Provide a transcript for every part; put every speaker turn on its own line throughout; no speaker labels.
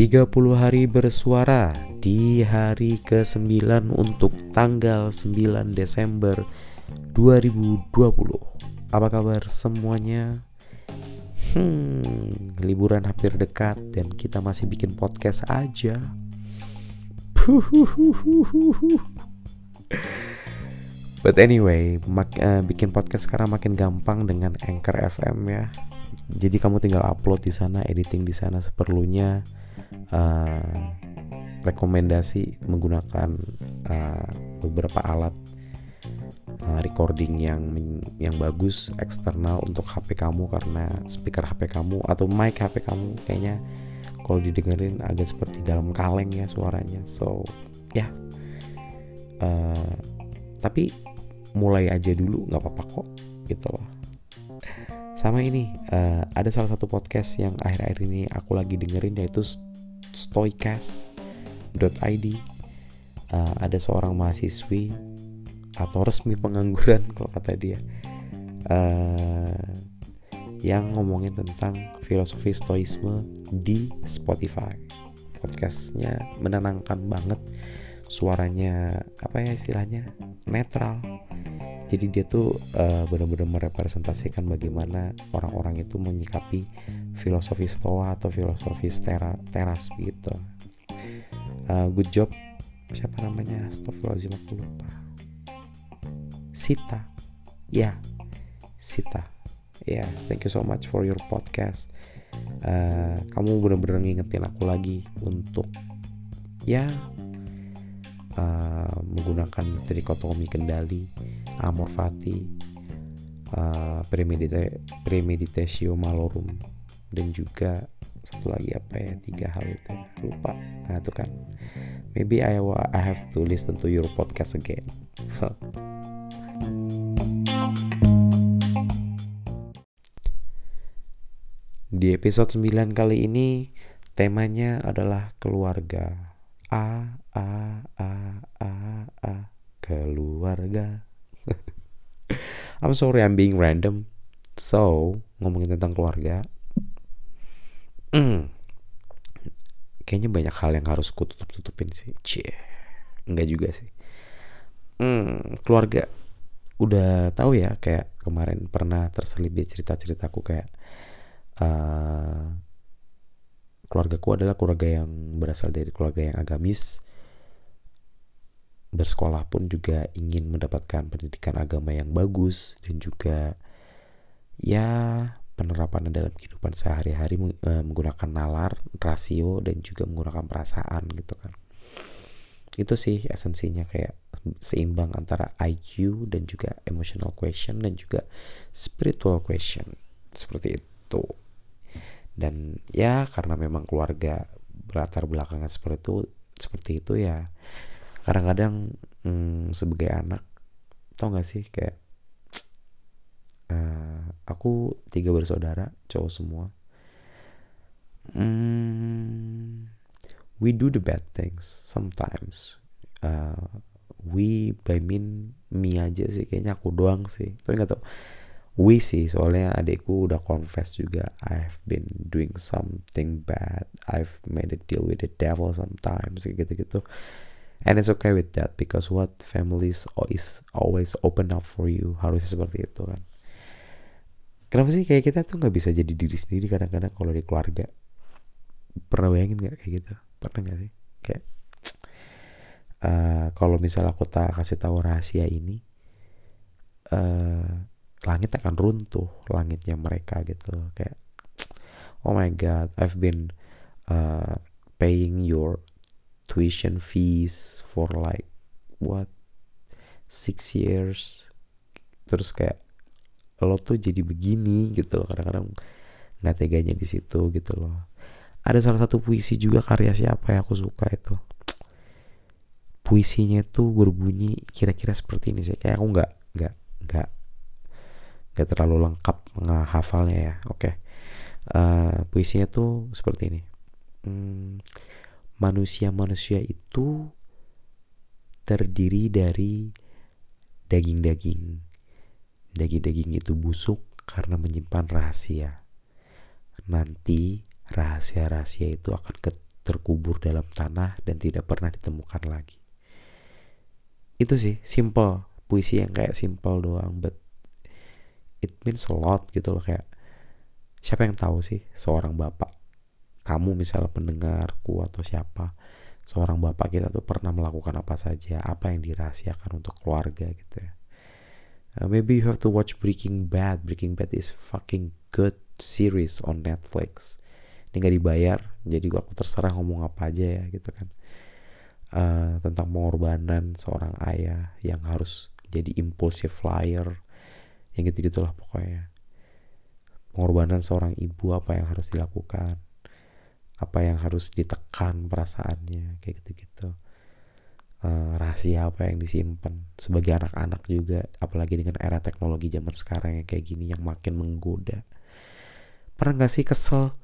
30 hari bersuara di hari ke-9 untuk tanggal 9 Desember 2020 Apa kabar semuanya? Hmm, liburan hampir dekat dan kita masih bikin podcast aja But anyway, mak uh, bikin podcast sekarang makin gampang dengan Anchor FM ya. Jadi kamu tinggal upload di sana, editing di sana seperlunya uh, rekomendasi menggunakan uh, beberapa alat uh, recording yang yang bagus eksternal untuk HP kamu karena speaker HP kamu atau mic HP kamu kayaknya kalau didengerin agak seperti dalam kaleng ya suaranya so ya yeah. uh, tapi mulai aja dulu nggak apa-apa kok gitu loh sama ini uh, ada salah satu podcast yang akhir-akhir ini aku lagi dengerin yaitu stoicast.id uh, ada seorang mahasiswi atau resmi pengangguran kalau kata dia uh, yang ngomongin tentang filosofi stoisme di Spotify. Podcastnya menenangkan banget. Suaranya apa ya istilahnya netral. Jadi dia tuh uh, benar-benar merepresentasikan bagaimana orang-orang itu menyikapi filosofi stoa atau filosofi tera, teras gitu. Uh, good job. Siapa namanya? Astagfirullahaladzim aku lupa. Sita. Ya yeah. Sita. Ya yeah, thank you so much for your podcast. Uh, kamu benar-benar ngingetin aku lagi untuk ya uh, menggunakan trikotomi kendali amor fati uh, premedita premeditatio malorum dan juga satu lagi apa ya tiga hal itu lupa nah itu kan maybe I I have to listen to your podcast again Di episode 9 kali ini temanya adalah keluarga. A a a a a keluarga. I'm sorry I'm being random. So, ngomongin tentang keluarga. Mm, kayaknya banyak hal yang harus ku tutup-tutupin sih. Cie. Enggak juga sih. Mm, keluarga. Udah tahu ya kayak kemarin pernah terselip di cerita-ceritaku kayak uh, keluargaku adalah keluarga yang berasal dari keluarga yang agamis bersekolah pun juga ingin mendapatkan pendidikan agama yang bagus dan juga ya penerapan dalam kehidupan sehari-hari eh, menggunakan nalar, rasio dan juga menggunakan perasaan gitu kan. Itu sih esensinya kayak seimbang antara IQ dan juga emotional question dan juga spiritual question seperti itu. Dan ya karena memang keluarga berlatar belakangnya seperti itu seperti itu ya kadang-kadang hmm, sebagai anak tau gak sih kayak uh, aku tiga bersaudara cowok semua. Hmm, we do the bad things sometimes. Uh, we by mean me aja sih kayaknya aku doang sih. Tapi nggak tau we sih soalnya adikku udah confess juga I've been doing something bad. I've made a deal with the devil sometimes gitu gitu and it's okay with that because what families is always open up for you harusnya seperti itu kan kenapa sih kayak kita tuh nggak bisa jadi diri sendiri kadang-kadang kalau di keluarga? Pernah bayangin nggak kayak gitu? Pernah nggak sih? Kayak uh, kalau misal aku tak kasih tahu rahasia ini uh, langit akan runtuh langitnya mereka gitu. Kayak oh my god I've been uh, paying your tuition fees for like what six years? Terus kayak lo tuh jadi begini gitu loh. Kadang-kadang nggak teganya di situ gitu loh. Ada salah satu puisi juga karya siapa yang aku suka itu. Puisinya tuh berbunyi kira-kira seperti ini sih. Kayak aku nggak nggak nggak nggak terlalu lengkap menghafalnya ya. Oke. Okay. uh, puisinya tuh seperti ini. Hmm, manusia-manusia itu terdiri dari daging-daging. Daging-daging itu busuk karena menyimpan rahasia. Nanti rahasia-rahasia itu akan terkubur dalam tanah dan tidak pernah ditemukan lagi. Itu sih, simple. Puisi yang kayak simple doang, but it means a lot gitu loh kayak siapa yang tahu sih seorang bapak kamu misalnya pendengarku atau siapa seorang bapak kita tuh pernah melakukan apa saja apa yang dirahasiakan untuk keluarga gitu ya uh, maybe you have to watch Breaking Bad. Breaking Bad is fucking good series on Netflix. Ini gak dibayar jadi aku terserah ngomong apa aja ya gitu kan. Uh, tentang pengorbanan seorang ayah yang harus jadi impulsive flyer yang gitu gitulah pokoknya. Pengorbanan seorang ibu apa yang harus dilakukan? Apa yang harus ditekan perasaannya? Kayak gitu-gitu uh, rahasia apa yang disimpan sebagai anak-anak juga apalagi dengan era teknologi zaman sekarang yang kayak gini yang makin menggoda. Pernah gak sih kesel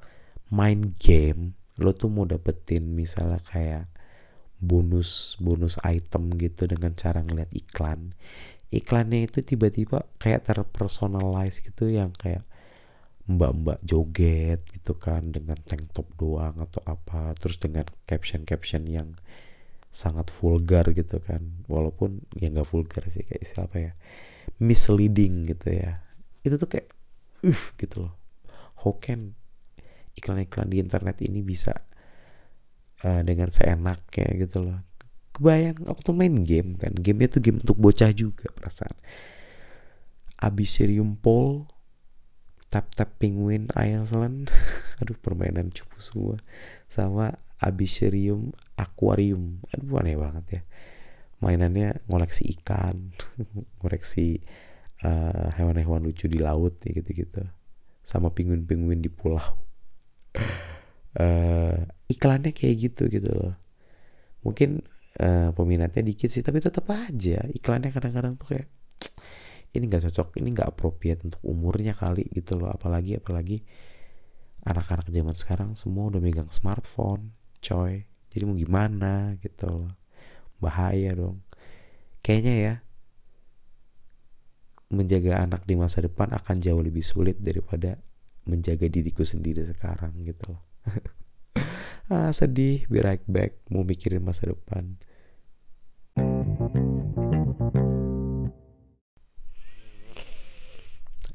main game? Lo tuh mau dapetin misalnya kayak bonus bonus item gitu dengan cara ngeliat iklan. Iklannya itu tiba-tiba kayak terpersonalize gitu yang kayak mbak-mbak joget gitu kan dengan tank top doang atau apa terus dengan caption-caption yang sangat vulgar gitu kan. Walaupun ya nggak vulgar sih kayak istilah apa ya misleading gitu ya. Itu tuh kayak uh gitu loh. How can iklan-iklan di internet ini bisa uh, dengan seenaknya gitu loh. Kebayang aku tuh main game kan. Gamenya tuh game untuk bocah juga perasaan. Abyssinium Pole Tap Tap Penguin Island aduh permainan cupu semua. Sama Abyssinium Aquarium. Aduh aneh banget ya. Mainannya ngoleksi ikan ngoleksi uh, hewan-hewan lucu di laut ya gitu-gitu. Sama penguin-penguin di pulau. Uh, iklannya kayak gitu gitu loh. Mungkin uh, peminatnya dikit sih tapi tetap aja iklannya kadang-kadang tuh kayak ini nggak cocok ini nggak appropriate untuk umurnya kali gitu loh. Apalagi apalagi anak-anak zaman sekarang semua udah megang smartphone coy jadi mau gimana gitu loh. Bahaya dong. Kayaknya ya menjaga anak di masa depan akan jauh lebih sulit daripada menjaga diriku sendiri sekarang gitu loh. Ah sedih be right back mau mikirin masa depan.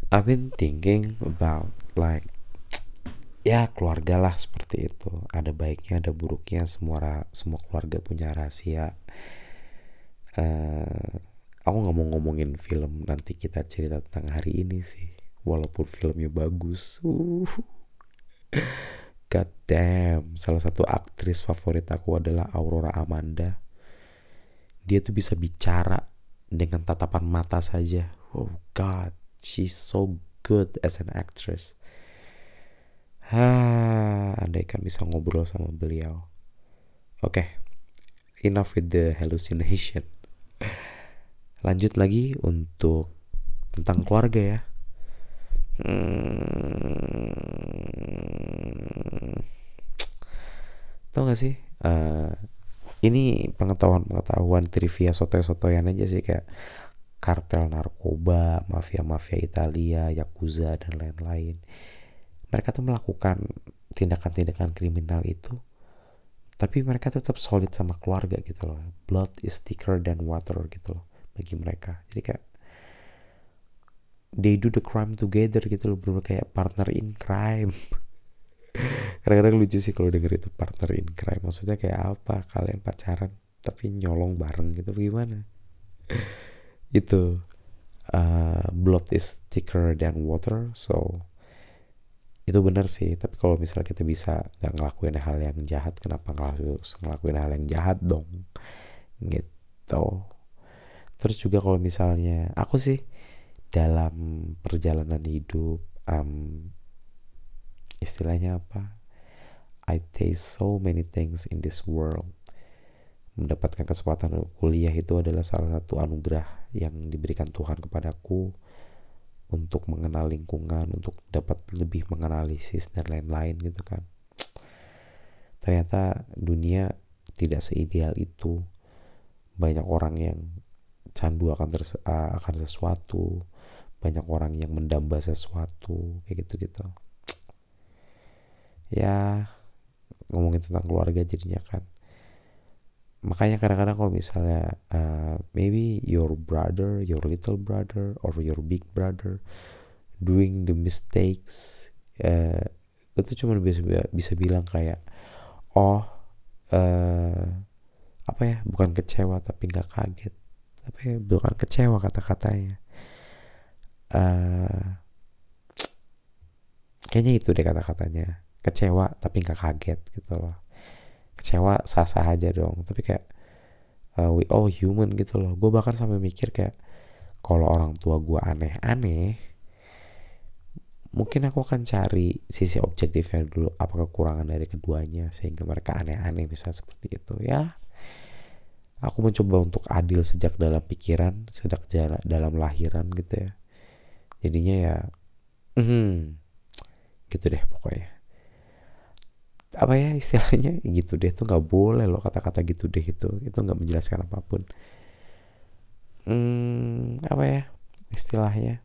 I've been thinking about like ya keluarga lah seperti itu. Ada baiknya ada buruknya. Semua semua keluarga punya rahasia. Uh, aku nggak mau ngomongin film nanti kita cerita tentang hari ini sih. Walaupun filmnya bagus. Uh. God damn. Salah satu aktris favorit aku adalah Aurora Amanda. Dia tuh bisa bicara dengan tatapan mata saja. Oh God. She's so good as an actress. Ah, andai kan bisa ngobrol sama beliau. Oke, okay, enough with the hallucination. Lanjut lagi untuk tentang keluarga ya. Hmm, tau gak sih? Uh, ini pengetahuan-pengetahuan trivia soto-sotoyan aja sih kayak kartel narkoba, mafia-mafia Italia, yakuza dan lain-lain. Mereka tuh melakukan tindakan-tindakan kriminal itu tapi mereka tetap solid sama keluarga gitu loh. Blood is thicker than water gitu loh bagi mereka. Jadi kayak they do the crime together gitu loh, bro kayak partner in crime. Kadang-kadang lucu sih kalau denger itu partner in crime. Maksudnya kayak apa? Kalian pacaran tapi nyolong bareng gitu gimana? itu uh, blood is thicker than water so itu benar sih tapi kalau misalnya kita bisa nggak ngelakuin hal yang jahat kenapa ngelakuin hal yang jahat dong? Gitu. Terus juga kalau misalnya aku sih dalam perjalanan hidup um, istilahnya apa? I taste so many things in this world. Mendapatkan kesempatan kuliah itu adalah salah satu anugerah yang diberikan Tuhan kepadaku untuk mengenal lingkungan, untuk dapat lebih menganalisis dan lain-lain gitu kan. Ternyata dunia tidak seideal itu. Banyak orang yang candu akan terse akan sesuatu, banyak orang yang mendamba sesuatu kayak gitu-gitu. Ya, ngomongin tentang keluarga jadinya kan makanya kadang-kadang kalau misalnya uh, maybe your brother your little brother or your big brother doing the mistakes uh, itu cuma bisa bisa bilang kayak oh uh, apa ya bukan kecewa tapi nggak kaget. Tapi ya, bukan kecewa kata-katanya. Uh, kayaknya itu deh kata-katanya. Kecewa tapi nggak kaget gitu loh kecewa sah-sah aja dong. Tapi kayak uh, we all human gitu loh. Gue bahkan sampai mikir kayak kalau orang tua gue aneh-aneh mungkin aku akan cari sisi objektifnya dulu. Apa kekurangan dari keduanya sehingga mereka aneh-aneh bisa seperti itu. Ya aku mencoba untuk adil sejak dalam pikiran sejak dalam lahiran gitu ya. Jadinya ya hmm, gitu deh pokoknya apa ya istilahnya gitu deh tuh nggak boleh loh kata-kata gitu deh itu itu nggak menjelaskan apa pun hmm, apa ya istilahnya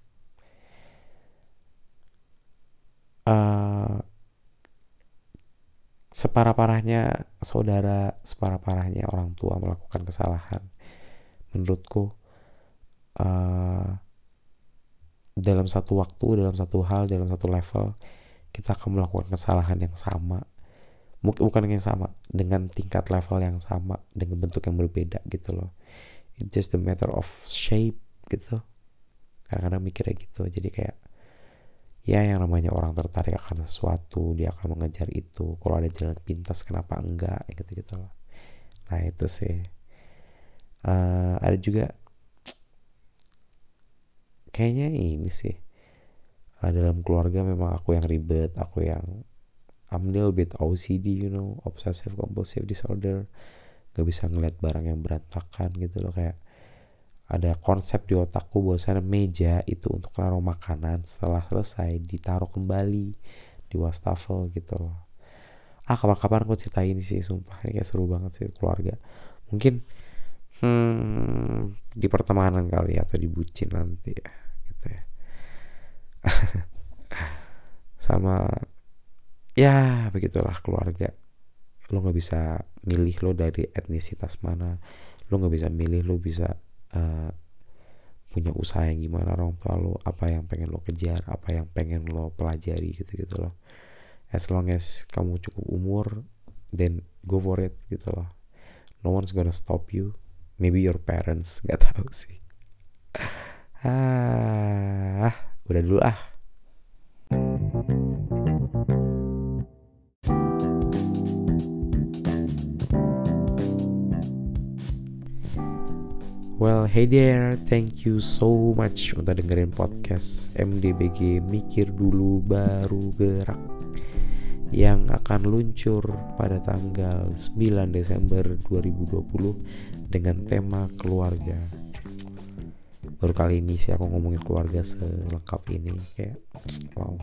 uh, separah-parahnya saudara, separah-parahnya orang tua melakukan kesalahan. Menurutku uh, dalam satu waktu, dalam satu hal, dalam satu level kita akan melakukan kesalahan yang sama. Mungkin bukan yang sama, dengan tingkat level yang sama, dengan bentuk yang berbeda gitu loh. It's just the matter of shape gitu. Kadang-kadang mikirnya gitu. Jadi kayak ya yang namanya orang tertarik akan sesuatu dia akan mengejar itu kalau ada jalan pintas kenapa enggak gitu gitu loh nah itu sih uh, ada juga kayaknya ini sih uh, dalam keluarga memang aku yang ribet aku yang I'm a little bit OCD you know obsessive compulsive disorder. Gak bisa ngeliat barang yang berantakan gitu loh kayak ada konsep di otakku bahwasanya meja itu untuk naruh makanan setelah selesai ditaruh kembali di wastafel gitu loh. Ah kapan-kapan aku ceritain sih sumpah. Ini kayak seru banget sih keluarga. Mungkin hmm, di pertemanan kali ya, atau di bucin nanti ya gitu ya. Sama ya begitulah keluarga. Lo nggak bisa milih lo dari etnisitas mana. Lo nggak bisa milih lo bisa uh, punya usaha yang gimana orang tua lo apa yang pengen lo kejar apa yang pengen lo pelajari gitu gitu loh. As long as kamu cukup umur then go for it gitu loh. No one's gonna stop you. Maybe your parents nggak tahu sih. Ah udah dulu ah Well, hey there, thank you so much untuk dengerin podcast MDBG Mikir Dulu Baru Gerak yang akan luncur pada tanggal 9 Desember 2020 dengan tema keluarga. Baru kali ini sih aku ngomongin keluarga selengkap ini kayak wow.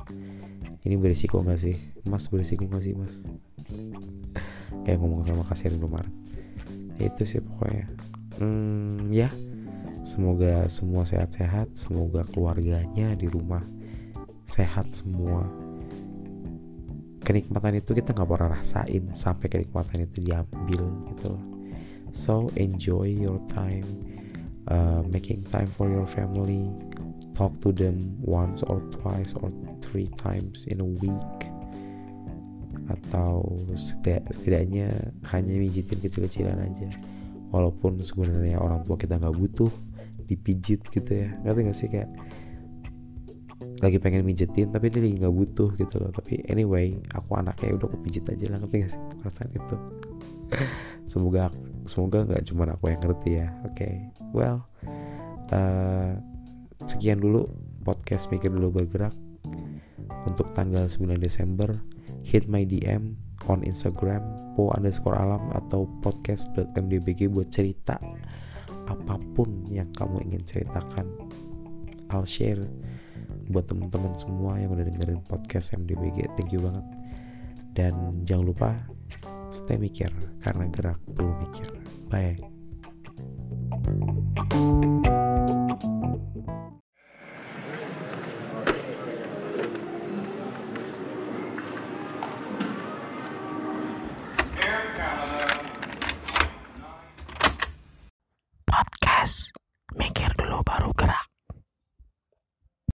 Ini berisiko gak sih? Mas berisiko gak sih mas? kayak ngomong sama kasir Indomaret. Itu sih pokoknya hmm, ya. Semoga semua sehat-sehat semoga keluarganya di rumah sehat semua. Kenikmatan itu kita nggak pernah rasain sampai kenikmatan itu diambil gitu loh. So enjoy your time uh, making time for your family. Talk to them once or twice or three times in a week. Atau setidaknya hanya mijitin kecil-kecilan aja walaupun sebenarnya orang tua kita nggak butuh dipijit gitu ya. Ngerti gak sih kayak lagi pengen mijetin tapi dia lagi nggak butuh gitu loh. Tapi anyway aku anaknya udah aku pijit aja lah ngerti gak sih perasaan itu? Semoga semoga nggak cuma aku yang ngerti ya. Oke okay. well uh, sekian dulu podcast mikir dulu bergerak. Untuk tanggal 9 Desember hit my DM on Instagram po underscore alam atau podcast.mdbg buat cerita apa pun yang kamu ingin ceritakan. I'll share buat teman-teman semua yang udah dengerin podcast MDBG thank you banget. Dan jangan lupa stay mikir karena gerak perlu mikir. Bye